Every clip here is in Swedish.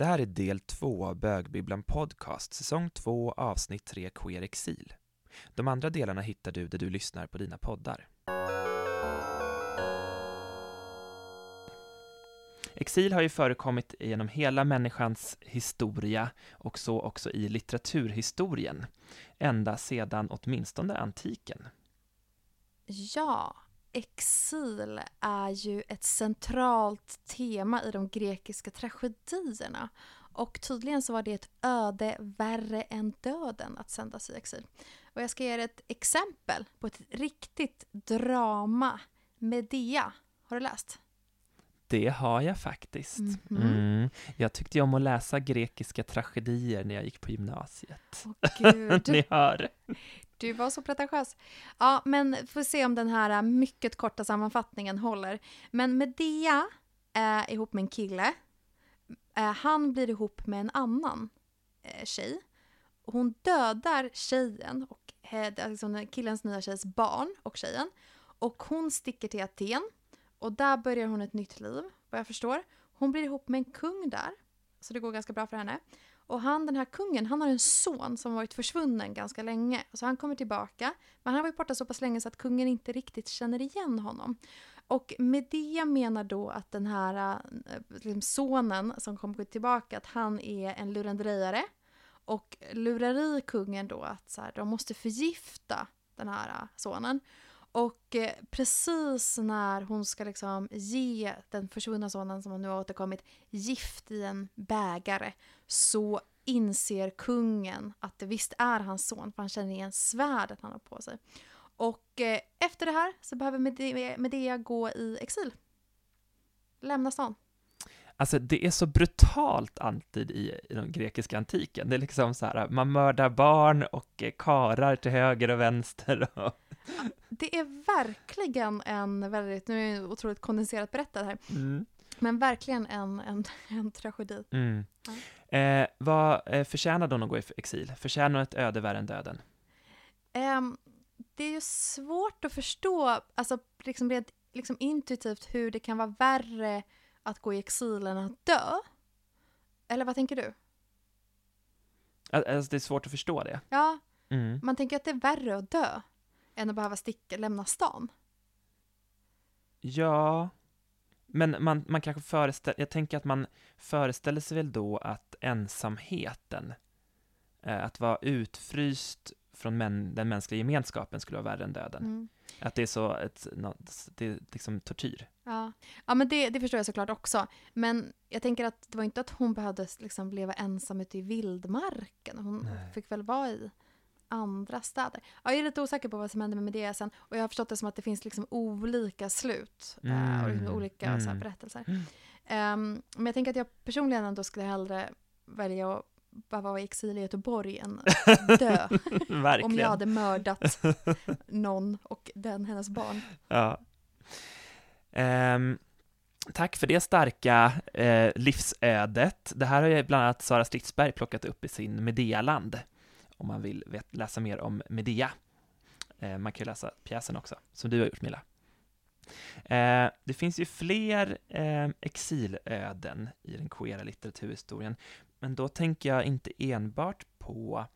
Det här är del två av Bögbibblan Podcast, säsong 2, avsnitt 3, Queer Exil. De andra delarna hittar du där du lyssnar på dina poddar. Exil har ju förekommit genom hela människans historia och så också i litteraturhistorien, ända sedan åtminstone antiken. Ja, exil är ju ett centralt tema i de grekiska tragedierna. Och tydligen så var det ett öde värre än döden att sändas i exil. Och jag ska ge er ett exempel på ett riktigt drama. Medea. Har du läst? Det har jag faktiskt. Mhm. Mm. Jag tyckte om att läsa grekiska tragedier när jag gick på gymnasiet. Åh. Ni hör. Du var så pretentiös. Ja, men får se om den här äh, mycket korta sammanfattningen håller. Men Medea är ihop med en kille. Äh, han blir ihop med en annan tjej. Hon dödar tjejen och eh, alltså killens nya tjejs barn och tjejen. Och hon sticker till Aten. Och där börjar hon ett nytt liv, vad jag förstår. Hon blir ihop med en kung där. Så det går ganska bra för henne. Och han, den här kungen, han har en son som varit försvunnen ganska länge. Så han kommer tillbaka. Men han har varit borta så pass länge så att kungen inte riktigt känner igen honom. Och med det menar då att den här eh, liksom sonen som kommer tillbaka, att han är en lurendrejare. Och lurar i kungen då att så här, de måste förgifta den här eh, sonen. Och eh, precis när hon ska liksom ge den försvunna sonen som nu har återkommit gift i en bägare så inser kungen att det visst är hans son för han känner igen svärdet han har på sig. Och eh, efter det här så behöver Medea, Medea gå i exil. Lämna stan. Alltså det är så brutalt alltid i, i den grekiska antiken. Det är liksom så här, man mördar barn och eh, karar till höger och vänster. Och, det är verkligen en väldigt, nu är det otroligt kondenserat berättat här, mm. men verkligen en, en, en tragedi. Mm. Eh, vad eh, förtjänar hon att gå i exil? Förtjänar ett öde värre än döden? Ehm, det är ju svårt att förstå, alltså liksom rent liksom intuitivt hur det kan vara värre att gå i exil än att dö. Eller vad tänker du? Al- Alltså det är svårt att förstå det. Ja, Mm. man tänker att det är värre att dö än att behöva sticka, lämna stan. Ja, men man, man kanske föreställer, jag tänker att man föreställer sig väl då att ensamheten, eh, att vara utfryst från män, den mänskliga gemenskapen skulle vara värre än döden. Mm. Att det är så, ett, något, det är liksom tortyr. Ja, ja men det, det förstår jag såklart också. Men jag tänker att det var inte att hon behövde liksom leva ensam ute i vildmarken. Hon Nej. fick väl vara i andra städer. Ja, jag är lite osäker på vad som hände med Medea sen. Och jag har förstått det som att det finns liksom olika slut eh, och liksom Mm, olika så här, mm. berättelser. Mm. Ehm, men jag tänker att jag personligen ändå skulle hellre välja att bara vara i exil i Göteborg än dö. Om jag hade mördat någon och den hennes barn. Ja. Ehm, tack för det starka eh, livsödet. Det här har ju bland annat Sara Stridsberg plockat upp i sin Medealand, om man vill vet, läsa mer om Medea. Eh, man kan ju läsa pjäsen också, som du har gjort Milla. Eh, det finns ju fler eh, exilöden i den queera litteraturhistorien, men då tänker jag inte enbart på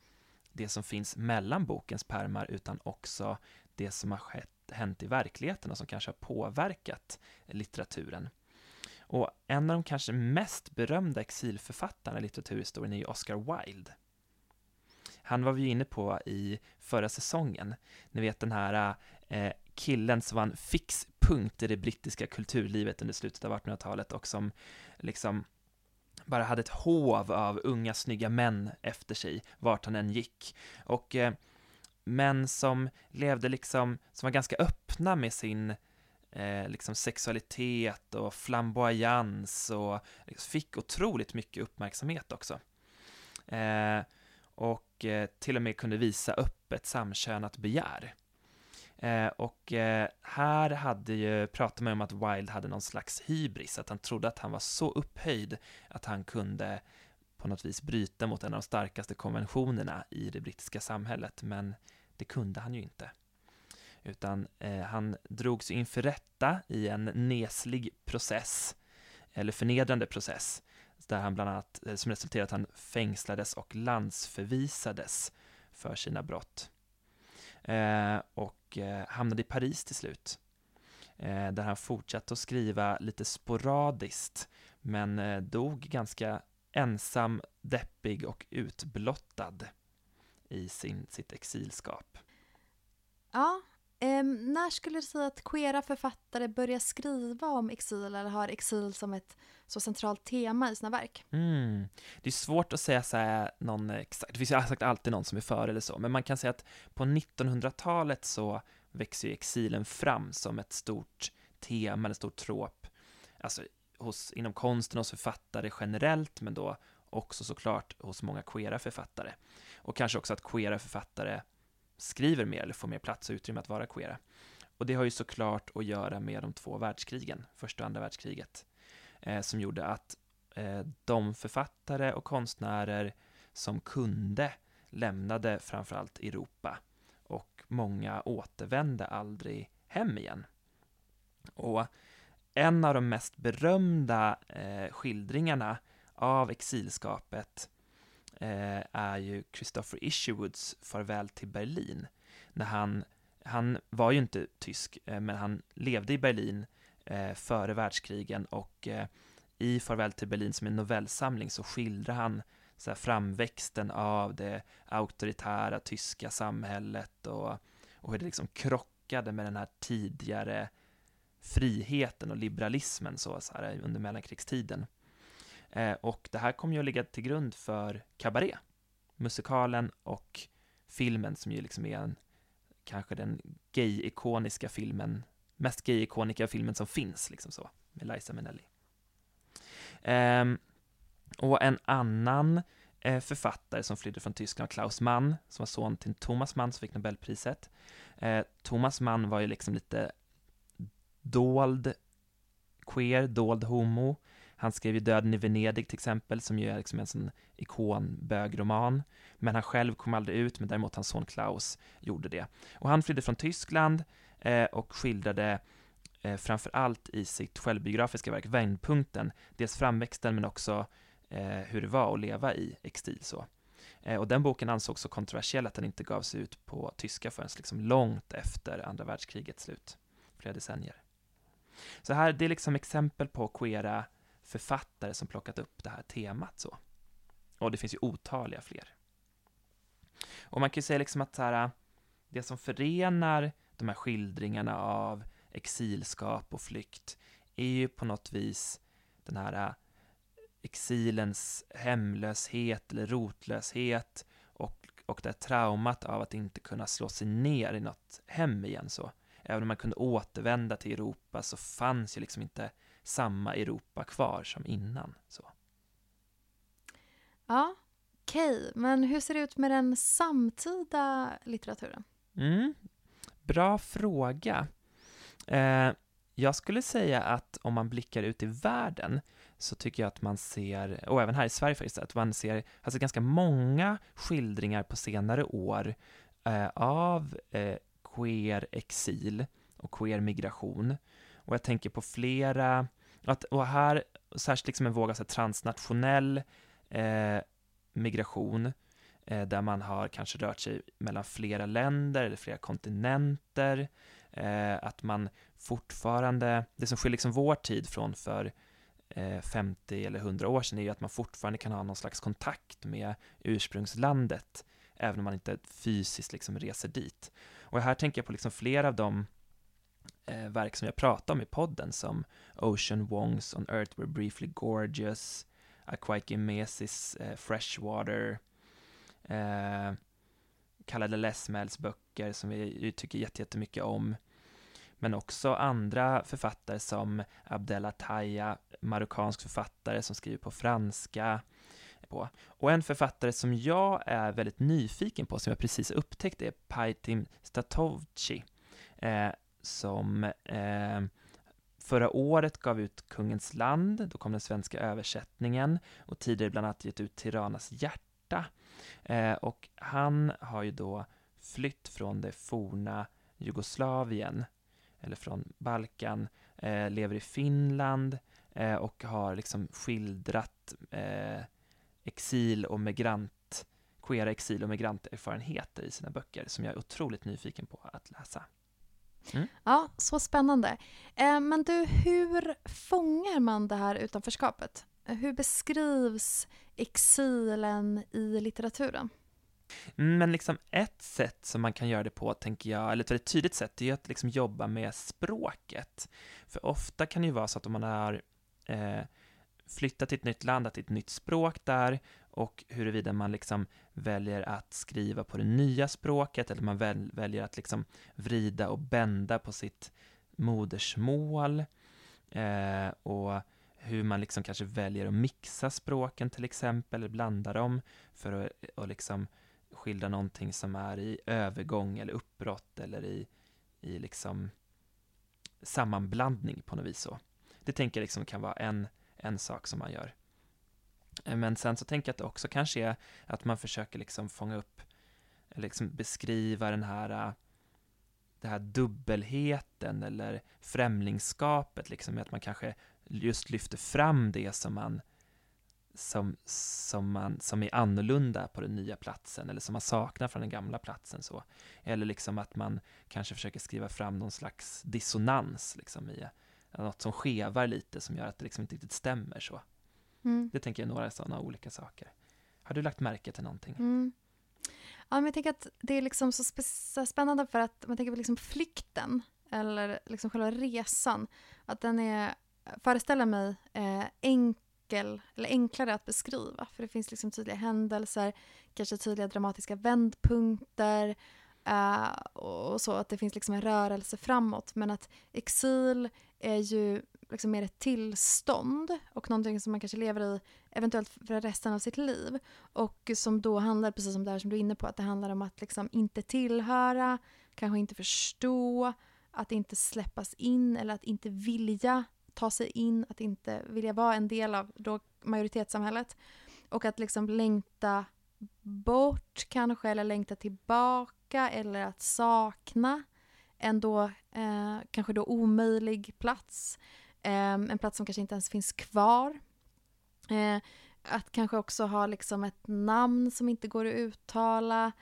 det som finns mellan bokens pärmar, utan också det som har skett, hänt i verkligheten och som kanske har påverkat litteraturen. Och en av de kanske mest berömda exilförfattarna i litteraturhistorien är ju Oscar Wilde. Han var vi ju inne på i förra säsongen. Ni vet den här eh, killen som var en fix punkt i det brittiska kulturlivet under slutet av 1800-talet och som liksom bara hade ett hov av unga snygga män efter sig vart han än gick. Och eh, män som levde liksom, som var ganska öppna med sin eh, liksom sexualitet och flamboyans och liksom fick otroligt mycket uppmärksamhet också. Eh, och och till och med kunde visa upp ett samkönat begär. Eh, och eh, här hade ju, pratade man om att Wilde hade någon slags hybris, att han trodde att han var så upphöjd att han kunde på något vis bryta mot en av de starkaste konventionerna i det brittiska samhället, men det kunde han ju inte. Utan eh, han drogs inför rätta i en neslig process, eller förnedrande process, där han bland annat, eh, som resulterade att han fängslades och landsförvisades för sina brott. Eh, och eh, hamnade i Paris till slut, eh, där han fortsatte att skriva lite sporadiskt, men eh, dog ganska ensam, deppig och utblottad i sin, sitt exilskap. Ja, Um, när skulle du säga att queera författare börjar skriva om exil eller har exil som ett så centralt tema i sina verk? Mm. Det är svårt att säga så här, någon exakt, det finns ju sagt alltid någon som är före eller så, men man kan säga att på 1900-talet så växer ju exilen fram som ett stort tema, en stor trop, alltså hos, inom konsten hos författare generellt, men då också såklart hos många queera författare. Och kanske också att queera författare skriver mer eller får mer plats och utrymme att vara queera. Och det har ju såklart att göra med de två världskrigen, första och andra världskriget, eh, som gjorde att eh, de författare och konstnärer som kunde lämnade framförallt Europa och många återvände aldrig hem igen. Och en av de mest berömda eh, skildringarna av exilskapet Eh, är ju Christopher Isherwoods Farväl till Berlin. När han, han var ju inte tysk, eh, men han levde i Berlin eh, före världskrigen och eh, i Farväl till Berlin som en novellsamling så skildrar han så här, framväxten av det auktoritära tyska samhället och, och hur det liksom krockade med den här tidigare friheten och liberalismen så, så här, under mellankrigstiden. Eh, och det här kommer ju att ligga till grund för Cabaret, musikalen och filmen som ju liksom är en, kanske den gay-ikoniska filmen, mest gay-ikoniska filmen som finns, liksom så, med Liza Minnelli. Eh, och en annan eh, författare som flydde från Tyskland, Klaus Mann, som var son till Thomas Mann som fick Nobelpriset. Eh, Thomas Mann var ju liksom lite dold queer, dold homo. Han skrev ju Döden i Venedig till exempel, som ju är liksom en sån ikonbögroman. Men han själv kom aldrig ut, men däremot hans son Klaus gjorde det. Och han flydde från Tyskland eh, och skildrade eh, framför allt i sitt självbiografiska verk Vändpunkten, dels framväxten men också eh, hur det var att leva i exil. Så. Eh, och den boken ansågs så kontroversiell att den inte gavs ut på tyska förrän liksom långt efter andra världskrigets slut, flera decennier. Så här, det är liksom exempel på queera författare som plockat upp det här temat så. Och det finns ju otaliga fler. Och man kan ju säga liksom att så här, det som förenar de här skildringarna av exilskap och flykt är ju på något vis den här äh, exilens hemlöshet eller rotlöshet och, och det traumat av att inte kunna slå sig ner i något hem igen så även om man kunde återvända till Europa så fanns ju liksom inte samma Europa kvar som innan. Så. Ja, okej. Okay. Men hur ser det ut med den samtida litteraturen? Mm, bra fråga. Eh, jag skulle säga att om man blickar ut i världen så tycker jag att man ser, och även här i Sverige faktiskt, att man ser alltså ganska många skildringar på senare år eh, av eh, queer exil och queer migration. Och jag tänker på flera, att, och här särskilt liksom en våg av transnationell eh, migration, eh, där man har kanske rört sig mellan flera länder eller flera kontinenter, eh, att man fortfarande, det som skiljer liksom vår tid från för eh, 50 eller 100 år sedan är ju att man fortfarande kan ha någon slags kontakt med ursprungslandet, även om man inte fysiskt liksom reser dit. Och här tänker jag på liksom flera av de eh, verk som jag pratade om i podden, som Ocean Wongs On Earth Were Briefly Gorgeous, Akwaiki Mesis eh, Freshwater, eh, kallade Lesmels böcker som vi tycker jättemycket om, men också andra författare som Abdella Taya, marockansk författare som skriver på franska, på. Och en författare som jag är väldigt nyfiken på, som jag precis upptäckte, är Paitim Statovci, eh, som eh, förra året gav ut Kungens land, då kom den svenska översättningen, och tidigare bland annat gett ut Tiranas hjärta. Eh, och han har ju då flytt från det forna Jugoslavien, eller från Balkan, eh, lever i Finland, eh, och har liksom skildrat eh, exil och migrant, queera exil och migranterfarenheter i sina böcker som jag är otroligt nyfiken på att läsa. Mm. Ja, så spännande. Eh, men du, hur fångar man det här utanförskapet? Hur beskrivs exilen i litteraturen? Men liksom ett sätt som man kan göra det på, tänker jag, eller ett väldigt tydligt sätt, är att liksom jobba med språket. För ofta kan det ju vara så att om man har eh, flyttat till ett nytt land, att det är ett nytt språk där, och huruvida man liksom väljer att skriva på det nya språket, eller man väl, väljer att liksom vrida och bända på sitt modersmål, eh, och hur man liksom kanske väljer att mixa språken till exempel, eller blanda dem för att och liksom skildra någonting som är i övergång eller uppbrott eller i, i liksom sammanblandning på något vis så. Det tänker jag liksom kan vara en, en sak som man gör. Eh, men sen så tänker jag att det också kanske är att man försöker liksom fånga upp, eller liksom beskriva den här, eh, den här dubbelheten eller främlingskapet, liksom, att man kanske just lyfter fram det som man som, som, man, som är annorlunda på den nya platsen eller som man saknar från den gamla platsen. Så. Eller liksom att man kanske försöker skriva fram någon slags dissonans liksom i något som skevar lite som gör att det liksom inte riktigt stämmer. så. Mm. Det tänker jag är några sådana olika saker. Har du lagt märke till någonting? Mm. Ja, men jag tänker att det är liksom så, så spännande för att man tänker på liksom flykten eller liksom själva resan. Att den är, föreställer mig, eh, enkel eller enklare att beskriva. För det finns liksom tydliga händelser, kanske tydliga dramatiska vändpunkter uh, och så. Att det finns liksom en rörelse framåt. Men att exil är ju liksom mer ett tillstånd och någonting som man kanske lever i eventuellt för resten av sitt liv. Och som då handlar, precis som det här som du är inne på, att det handlar om att liksom inte tillhöra, kanske inte förstå, att inte släppas in eller att inte vilja ta sig in, att inte vilja vara en del av då majoritetssamhället. Och att liksom längta bort kanske, eller längta tillbaka, eller att sakna en då eh, kanske då omöjlig plats. Eh, en plats som kanske inte ens finns kvar. Eh, att kanske också ha liksom ett namn som inte går att uttala.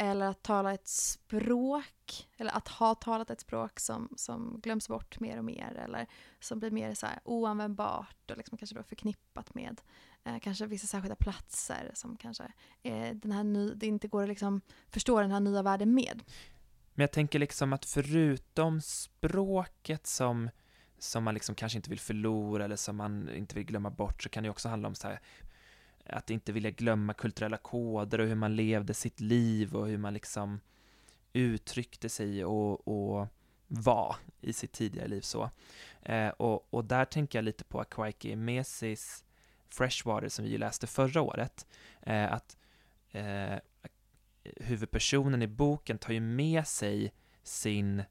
Eller att tala ett språk, eller att ha talat ett språk som, som glöms bort mer och mer eller som blir mer så här oanvändbart och liksom kanske då förknippat med eh, kanske vissa särskilda platser som kanske eh, den här ny, det inte går att liksom förstå den här nya världen med. Men jag tänker liksom att förutom språket som, som man liksom kanske inte vill förlora eller som man inte vill glömma bort så kan det också handla om så här att inte vilja glömma kulturella koder och hur man levde sitt liv och hur man liksom uttryckte sig och, och var i sitt tidigare liv så. Eh, och, och där tänker jag lite på Akwaiki Mesis Freshwater som vi ju läste förra året, eh, att eh, huvudpersonen i boken tar ju med sig sin,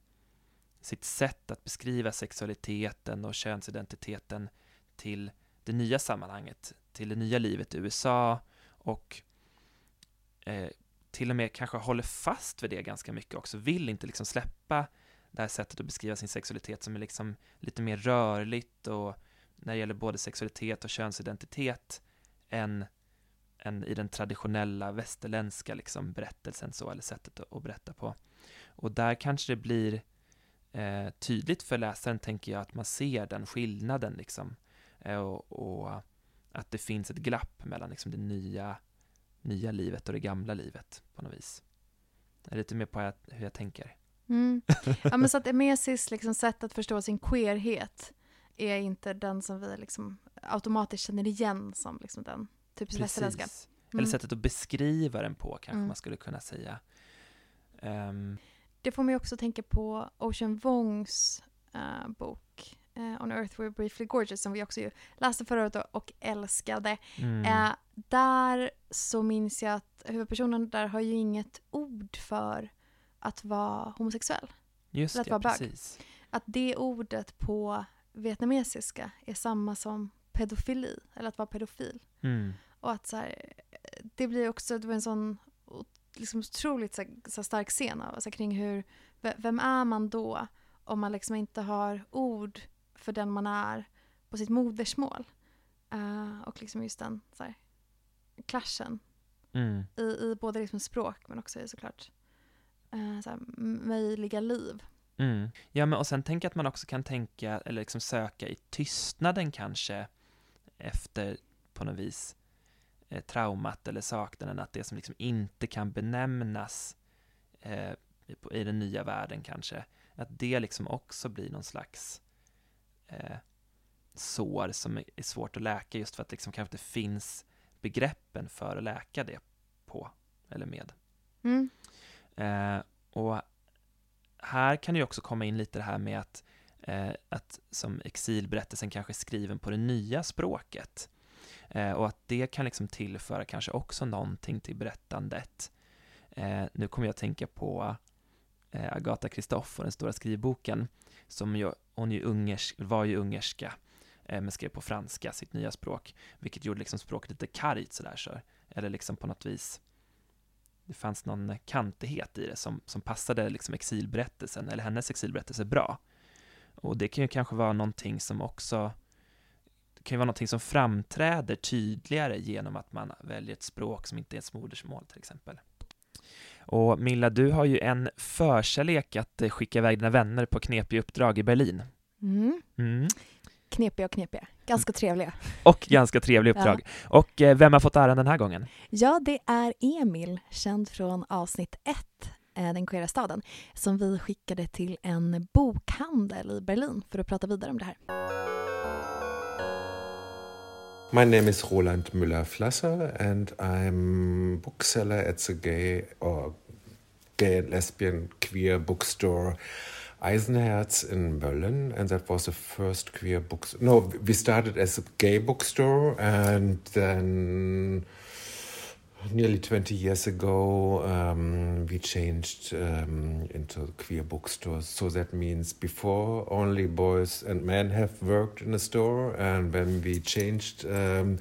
sitt sätt att beskriva sexualiteten och könsidentiteten till det nya sammanhanget, till det nya livet i USA och eh, till och med kanske håller fast vid det ganska mycket också, vill inte liksom släppa det här sättet att beskriva sin sexualitet som är liksom lite mer rörligt och när det gäller både sexualitet och könsidentitet än, än i den traditionella västerländska liksom berättelsen så, eller sättet att, att berätta på. Och där kanske det blir eh, tydligt för läsaren, tänker jag, att man ser den skillnaden liksom. Eh, och, och att det finns ett glapp mellan liksom det nya, nya livet och det gamla livet på något vis. Det är lite mer på hur jag tänker. Mm. Ja, men så att Emesis liksom sätt att förstå sin queerhet är inte den som vi liksom automatiskt känner igen som liksom den typiskt västerländska. Mm. Eller sättet att beskriva den på kanske mm. man skulle kunna säga. Um. Det får mig också tänka på Ocean Wongs uh, bok uh, On Earth We're Briefly Gorgeous som vi också ju läste förra året och älskade. Mm. Uh, där så minns jag att huvudpersonen där har ju inget ord för att vara homosexuell. Just att det, vara bög. precis. Att det ordet på vietnamesiska är samma som pedofili, eller att vara pedofil. Mm. Och att så här, det blir också, det var en sån liksom otroligt så, så stark scen av, så kring hur, vem är man då om man liksom inte har ord för den man är på sitt modersmål. Uh, och liksom just den så här, klaschen Mm. i, i både liksom språk men också i såklart uh, så här, möjliga liv. Mm. Ja, men och sen tänker jag att man också kan tänka, eller liksom söka i tystnaden kanske, efter på något vis eh, traumat eller saknaden, att det som liksom inte kan benämnas eh, i, den nya världen kanske, att det liksom också blir någon slags eh, sår som är svårt att läka just för att det liksom kanske inte finns begreppen för att läka det på eller med. Mm. Eh, och här kan det ju också komma in lite det här med att, eh, att som exilberättelsen kanske är skriven på det nya språket. Eh, och att det kan liksom tillföra kanske också någonting till berättandet. Eh, nu kommer jag att tänka på eh, Agatha Christoph och den stora skrivboken, som ju, hon ju ungersk, var ju ungerska, eh, men skrev på franska, sitt nya språk, vilket gjorde liksom språket lite kargt sådär, så, eller liksom på något vis det fanns någon kantighet i det som, som passade liksom exilberättelsen, eller hennes exilberättelse bra. Och det kan ju kanske vara någonting som också kan ju vara någonting som framträder tydligare genom att man väljer ett språk som inte är ens modersmål till exempel. Och Milla, du har ju en förkärlek att eh, skicka iväg dina vänner på knepiga uppdrag i Berlin. Mm. Mm. Knepiga och knepiga. Ganska trevliga. Och ganska trevliga uppdrag. Och eh, vem har fått äran den här gången? Ja, det är Emil, känd från avsnitt ett, eh, Den queera staden, som vi skickade till en bokhandel i Berlin för att prata vidare om det här. My name is Roland Müller-Flasser, and I'm bookseller at the gay or gay and lesbian queer bookstore Eisenherz in Berlin, and that was the first queer book. No, we started as a gay bookstore, and then nearly 20 years ago um, we changed um, into queer bookstores. So that means before only boys and men have worked in a store, and when we changed. Um,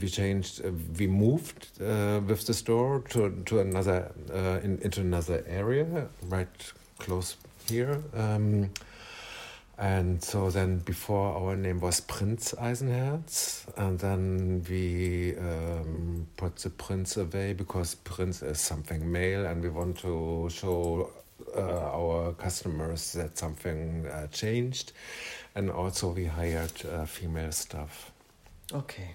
we changed. Uh, we moved uh, with the store to to another uh, in, into another area, right close here. Um, and so then before our name was Prince Eisenherz, and then we um, put the Prince away because Prince is something male, and we want to show uh, our customers that something uh, changed, and also we hired uh, female staff. Okay.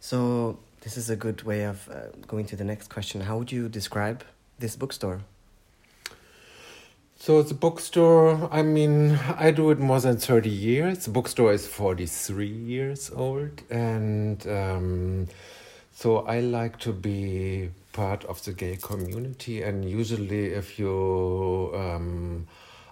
So this is a good way of uh, going to the next question. How would you describe this bookstore? So the bookstore, I mean, I do it more than 30 years. The bookstore is 43 years old. And um, so I like to be part of the gay community. And usually, if you um,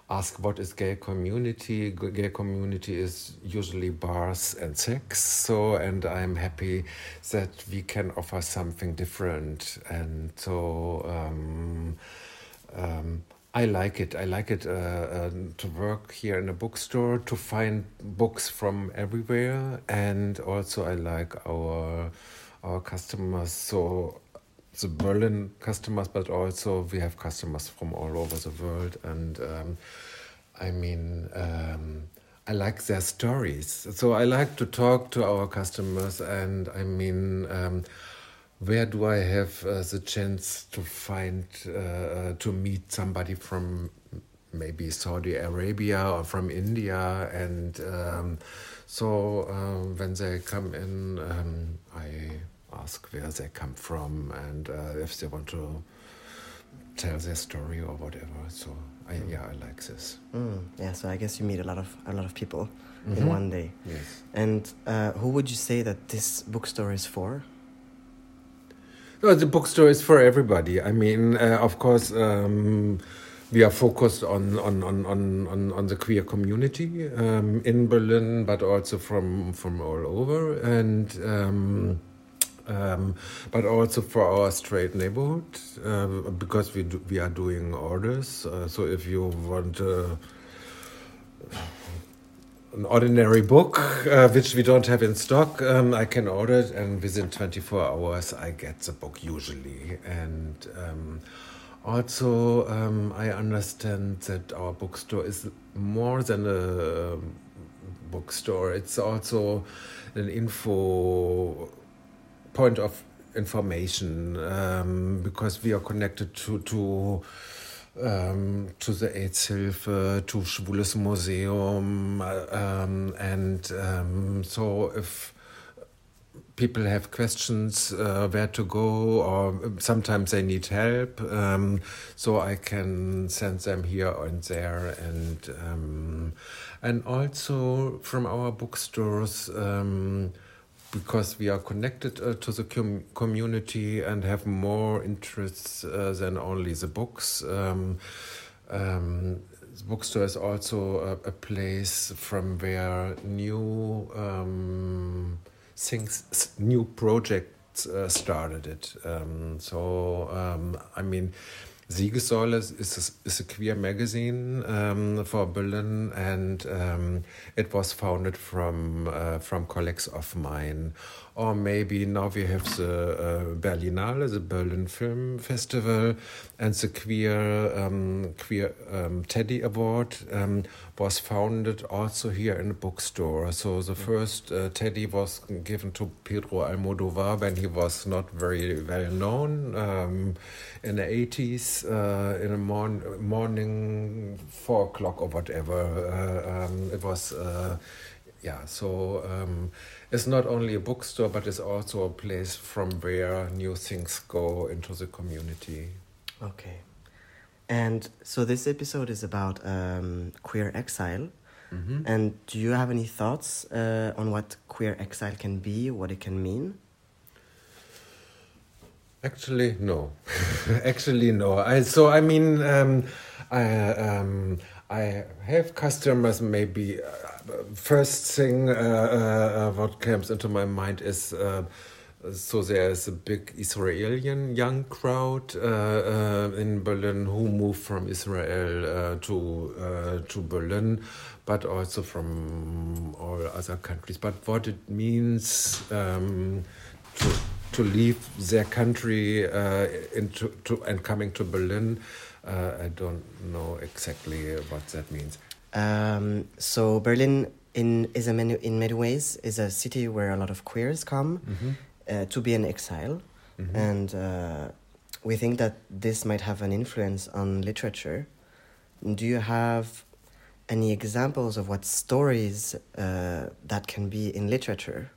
ask what is gay community, gay community is usually bars and sex. So, and I'm happy that we can offer something different. And so, um, um, I like it. I like it uh, uh, to work here in a bookstore to find books from everywhere, and also I like our our customers. So the Berlin customers, but also we have customers from all over the world, and um, I mean. Um, I like their stories. So I like to talk to our customers, and I mean, um, where do I have uh, the chance to find uh, uh, to meet somebody from maybe Saudi Arabia or from India, and um, so uh, when they come in, um, I ask where they come from and uh, if they want to tell their story or whatever. So I, yeah, I like this. Mm, yeah. So I guess you meet a lot of a lot of people in Mhm. one day. Yes. And uh, who would you say that this bookstore is for? The bookstore is for everybody. I mean, uh, of course, um, we are focused on on, on, on, on the queer community um, in Berlin, but also from from all over, and um, um, but also for our straight neighborhood uh, because we do, we are doing orders. Uh, so if you want. Uh, an ordinary book uh, which we don't have in stock. Um, I can order it, and within 24 hours, I get the book usually. And um, also, um, I understand that our bookstore is more than a bookstore. It's also an info point of information um, because we are connected to to um, to the Aidshilfe, to Schwules Museum, um, and um, so if people have questions uh, where to go, or sometimes they need help, um, so I can send them here and there, and um, and also from our bookstores. Because we are connected uh, to the com community and have more interests uh, than only the books. Um, um, the bookstore is also a, a, place from where new um, things, new projects uh, started it. Um, so, um, I mean, Siegessäule is, a queer magazine um, for Berlin, and um, it was founded from uh, from colleagues of mine. Or maybe now we have the uh, Berlinale, the Berlin Film Festival, and the queer um, queer um, Teddy Award um, was founded also here in a bookstore. So the first uh, Teddy was given to Pedro Almodovar when he was not very well known um, in the 80s uh, in the morn morning, four o'clock or whatever. Uh, um, it was, uh, yeah, so um, it's not only a bookstore, but it's also a place from where new things go into the community. Okay. And so this episode is about um, queer exile. Mm -hmm. And do you have any thoughts uh, on what queer exile can be, what it can mean? Actually, no. Actually, no. I so I mean, um, I um, I have customers. Maybe uh, first thing uh, uh, what comes into my mind is. Uh, so there is a big Israeli young crowd uh, uh, in Berlin who moved from Israel to to Berlin, but also from all other countries. But what it means um, to to leave their country uh, into to, and coming to Berlin. Uh, I don't know exactly what that means. Um, so Berlin, in is a many, in many ways is a city where a lot of queers come mm -hmm. uh, to be in exile, mm -hmm. and uh, we think that this might have an influence on literature. Do you have any examples of what stories uh, that can be in literature?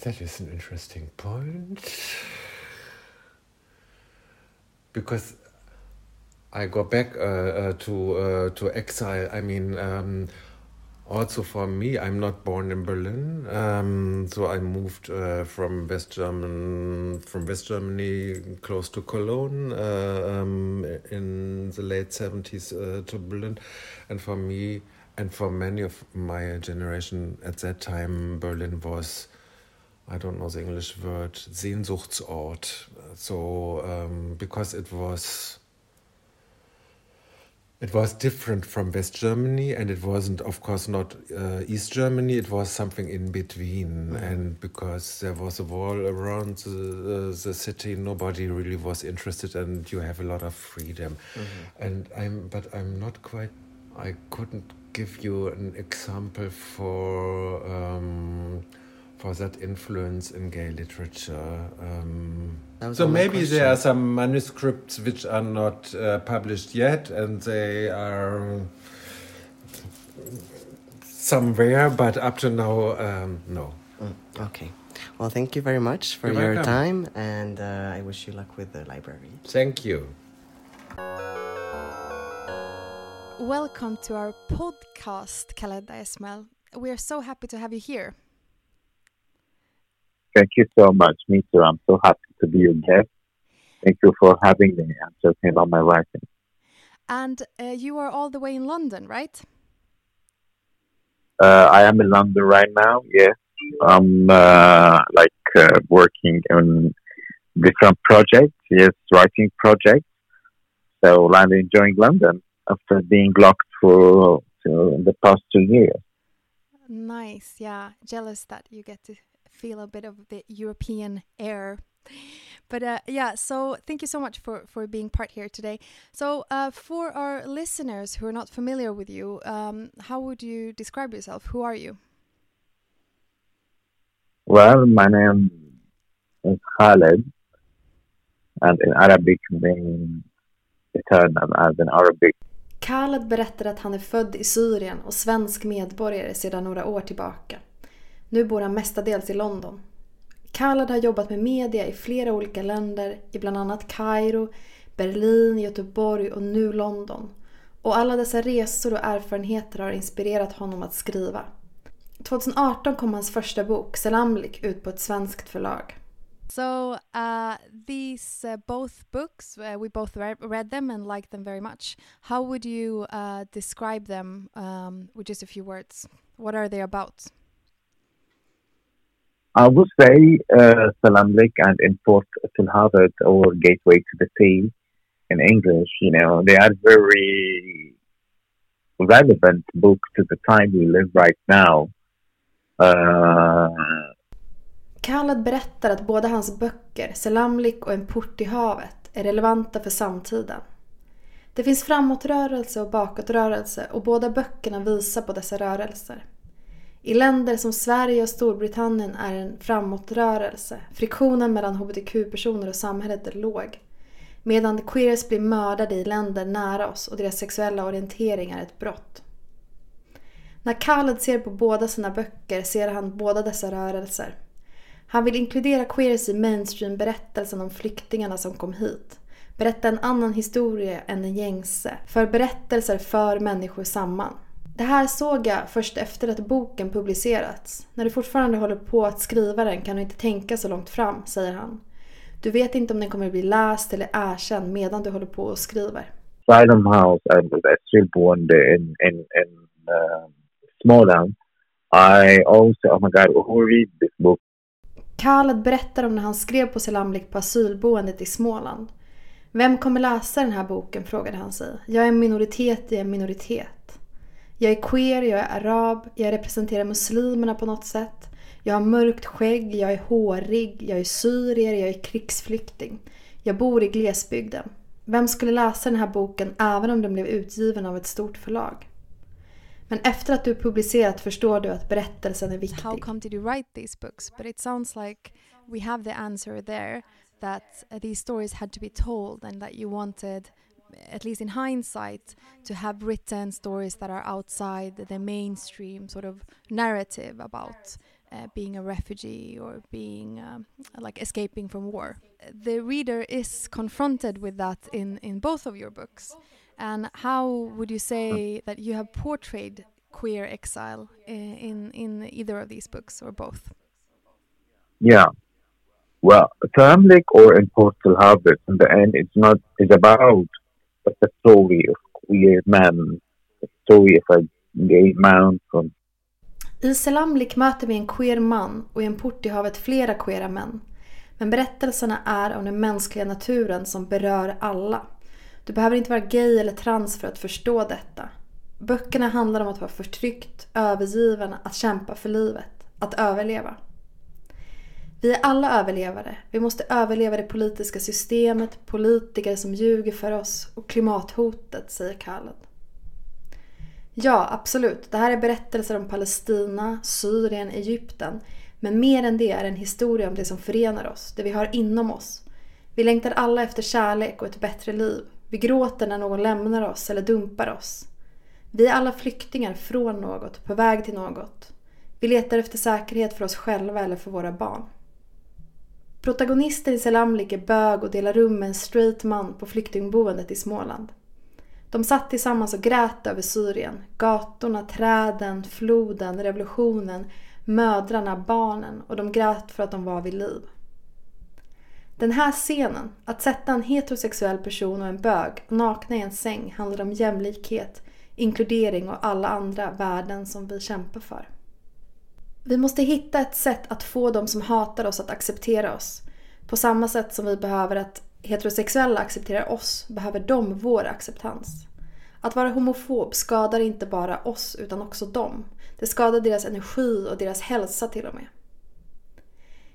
That is an interesting point. Because I go back uh, uh, to uh, to exile. I mean, um, also for me, I'm not born in Berlin, um, so I moved uh, from West German from West Germany close to Cologne uh, um, in the late seventies uh, to Berlin, and for me and for many of my generation at that time, Berlin was I don't know the English word, Sehnsuchtsort. So um, because it was it was different from West Germany, and it wasn't, of course, not uh, East Germany. It was something in between, mm-hmm. and because there was a wall around the, uh, the city, nobody really was interested, and you have a lot of freedom. Mm-hmm. And I'm, but I'm not quite. I couldn't give you an example for. Um, for that influence in gay literature. Um, so maybe there are some manuscripts which are not uh, published yet, and they are somewhere, but up to now, um, no. Mm, okay. Well, thank you very much for You're your welcome. time, and uh, I wish you luck with the library. Thank you. Welcome to our podcast, Khaleda Esmail. We are so happy to have you here. Thank you so much. Me too. I'm so happy to be your guest. Thank you for having me and talking about my writing. And uh, you are all the way in London, right? Uh, I am in London right now. Yes, I'm uh, like uh, working on different projects. Yes, writing projects. So I'm enjoying London after being locked for the past two years. Nice. Yeah, jealous that you get to feel a bit of the European air. But uh, yeah, so thank you so much for, for being part here today. So, uh, for our listeners who are not familiar with you, um, how would you describe yourself? Who are you? Well, my name is Khaled, and in Arabic means eternal, as in Arabic. Khaled berättar att han är född i Syrien och svensk medborgare sedan några år tillbaka. Nu bor han mestadels i London. Khaled har jobbat med media i flera olika länder, i bland annat Kairo, Berlin, Göteborg och nu London. Och alla dessa resor och erfarenheter har inspirerat honom att skriva. 2018 kom hans första bok, Selamlik, ut på ett svenskt förlag. So uh, these uh, both books, uh, we both re read them and liked them very much. How would you uh, describe them um, with just a few words? What are they about? I would say uh, Salamlik and Import to Harvard or Gateway to the Sea in English, you know, they are very relevant book to the time we live right now. Uh, Khaled berättar att båda hans böcker, Selamlik och En port i havet, är relevanta för samtiden. Det finns framåtrörelse och bakåtrörelse och båda böckerna visar på dessa rörelser. I länder som Sverige och Storbritannien är en framåtrörelse. Friktionen mellan hbtq-personer och samhället är låg. Medan queers blir mördade i länder nära oss och deras sexuella orientering är ett brott. När Khaled ser på båda sina böcker ser han båda dessa rörelser. Han vill inkludera queers i mainstream-berättelsen om flyktingarna som kom hit. Berätta en annan historia än den gängse. För berättelser för människor samman. Det här såg jag först efter att boken publicerats. När du fortfarande håller på att skriva den kan du inte tänka så långt fram, säger han. Du vet inte om den kommer bli läst eller erkänd medan du håller på och skriver. Asylum House and asylboende in, in, in uh, Småland. I also, oh my god, who read this book? Khaled berättar om när han skrev på Selamlik på asylboendet i Småland. Vem kommer läsa den här boken? frågade han sig. Jag är en minoritet i en minoritet. Jag är queer, jag är arab, jag representerar muslimerna på något sätt. Jag har mörkt skägg, jag är hårig, jag är syrier, jag är krigsflykting. Jag bor i glesbygden. Vem skulle läsa den här boken även om den blev utgiven av ett stort förlag? Men efter att du publicerat förstår du att berättelsen är viktig. How come did you write these books? But it sounds like we have the answer there that these stories had to be told and that you wanted at least in hindsight, to have written stories that are outside the mainstream sort of narrative about uh, being a refugee or being um, like escaping from war. The reader is confronted with that in, in both of your books. And how would you say that you have portrayed queer exile in, in, in either of these books or both? Yeah. Well, Tamlik or in Portal Harvest, in the end, it's not, it's about but the story of queer men, the story of a gay man from I Selamlik möter vi en queer man och i en port i havet flera queera män. Men berättelserna är om den mänskliga naturen som berör alla. Du behöver inte vara gay eller trans för att förstå detta. Böckerna handlar om att vara förtryckt, övergiven, att kämpa för livet, att överleva. Vi är alla överlevare. Vi måste överleva det politiska systemet, politiker som ljuger för oss och klimathotet, säger Khaled. Ja, absolut. Det här är berättelser om Palestina, Syrien, Egypten. Men mer än det är en historia om det som förenar oss, det vi har inom oss. Vi längtar alla efter kärlek och ett bättre liv. Vi gråter när någon lämnar oss eller dumpar oss. Vi är alla flyktingar från något, på väg till något. Vi letar efter säkerhet för oss själva eller för våra barn. Protagonisten i Selamlik är bög och delar rum med en straight man på flyktingboendet i Småland. De satt tillsammans och grät över Syrien. Gatorna, träden, floden, revolutionen, mödrarna, barnen och de grät för att de var vid liv. Den här scenen, att sätta en heterosexuell person och en bög nakna i en säng handlar om jämlikhet, inkludering och alla andra värden som vi kämpar för. Vi måste hitta ett sätt att få de som hatar oss att acceptera oss. På samma sätt som vi behöver att heterosexuella accepterar oss behöver de vår acceptans. Att vara homofob skadar inte bara oss utan också dem. Det skadar deras energi och deras hälsa till och med.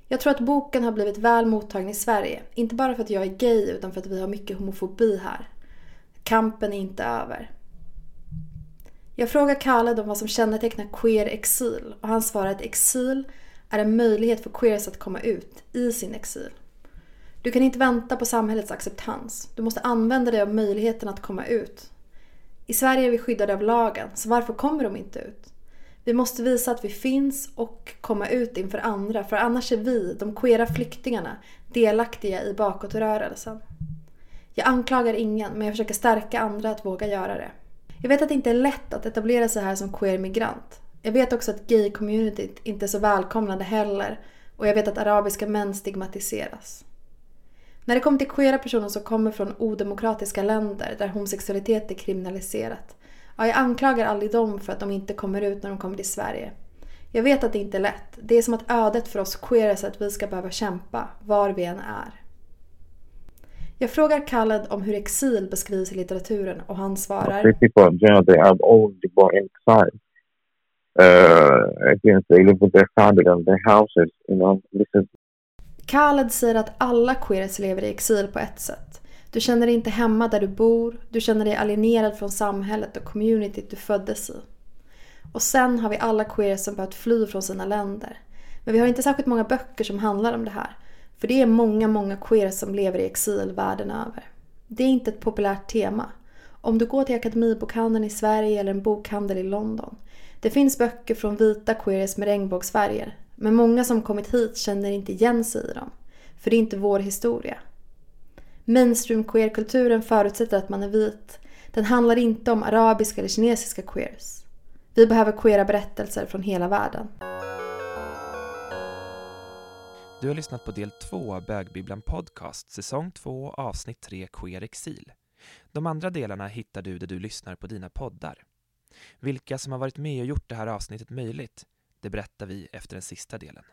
Jag tror att boken har blivit väl mottagen i Sverige. Inte bara för att jag är gay utan för att vi har mycket homofobi här. Kampen är inte över. Jag frågar Khaled om vad som kännetecknar queer exil och han svarar att exil är en möjlighet för queers att komma ut i sin exil. Du kan inte vänta på samhällets acceptans. Du måste använda dig av möjligheten att komma ut. I Sverige är vi skyddade av lagen, så varför kommer de inte ut? Vi måste visa att vi finns och komma ut inför andra, för annars är vi, de queera flyktingarna, delaktiga i bakåtrörelsen. Jag anklagar ingen, men jag försöker stärka andra att våga göra det. Jag vet att det inte är lätt att etablera sig här som queer migrant. Jag vet också att gay-communityt inte är så välkomnande heller och jag vet att arabiska män stigmatiseras. När det kommer till queera personer som kommer från odemokratiska länder där homosexualitet är kriminaliserat, ja, jag anklagar aldrig dem för att de inte kommer ut när de kommer till Sverige. Jag vet att det inte är lätt. Det är som att ödet för oss queera så att vi ska behöva kämpa, var vi än är. Jag frågar Khaled om hur exil beskrivs i litteraturen och han svarar... People, know, they have all born in exile. Uh, again, they live with their family and their houses, you know. This is Khaled säger att alla queers lever i exil på ett sätt. Du känner dig inte hemma där du bor, du känner dig alienerad från samhället och communityt du föddes i. Och sen har vi alla queers som behövt fly från sina länder. Men vi har inte särskilt många böcker som handlar om det här. För det är många, många queers som lever i exil världen över. Det är inte ett populärt tema. Om du går till Akademibokhandeln i Sverige eller en bokhandel i London. Det finns böcker från vita queers med regnbågsfärger. Men många som kommit hit känner inte igen sig i dem. För det är inte vår historia. Mainstream queerkulturen förutsätter att man är vit. Den handlar inte om arabiska eller kinesiska queers. Vi behöver queera berättelser från hela världen. Du har lyssnat på del 2 av Bögbibblan Podcast, säsong 2, avsnitt 3, Queer Exil. De andra delarna hittar du där du lyssnar på dina poddar. Vilka som har varit med och gjort det här avsnittet möjligt, det berättar vi efter den sista delen.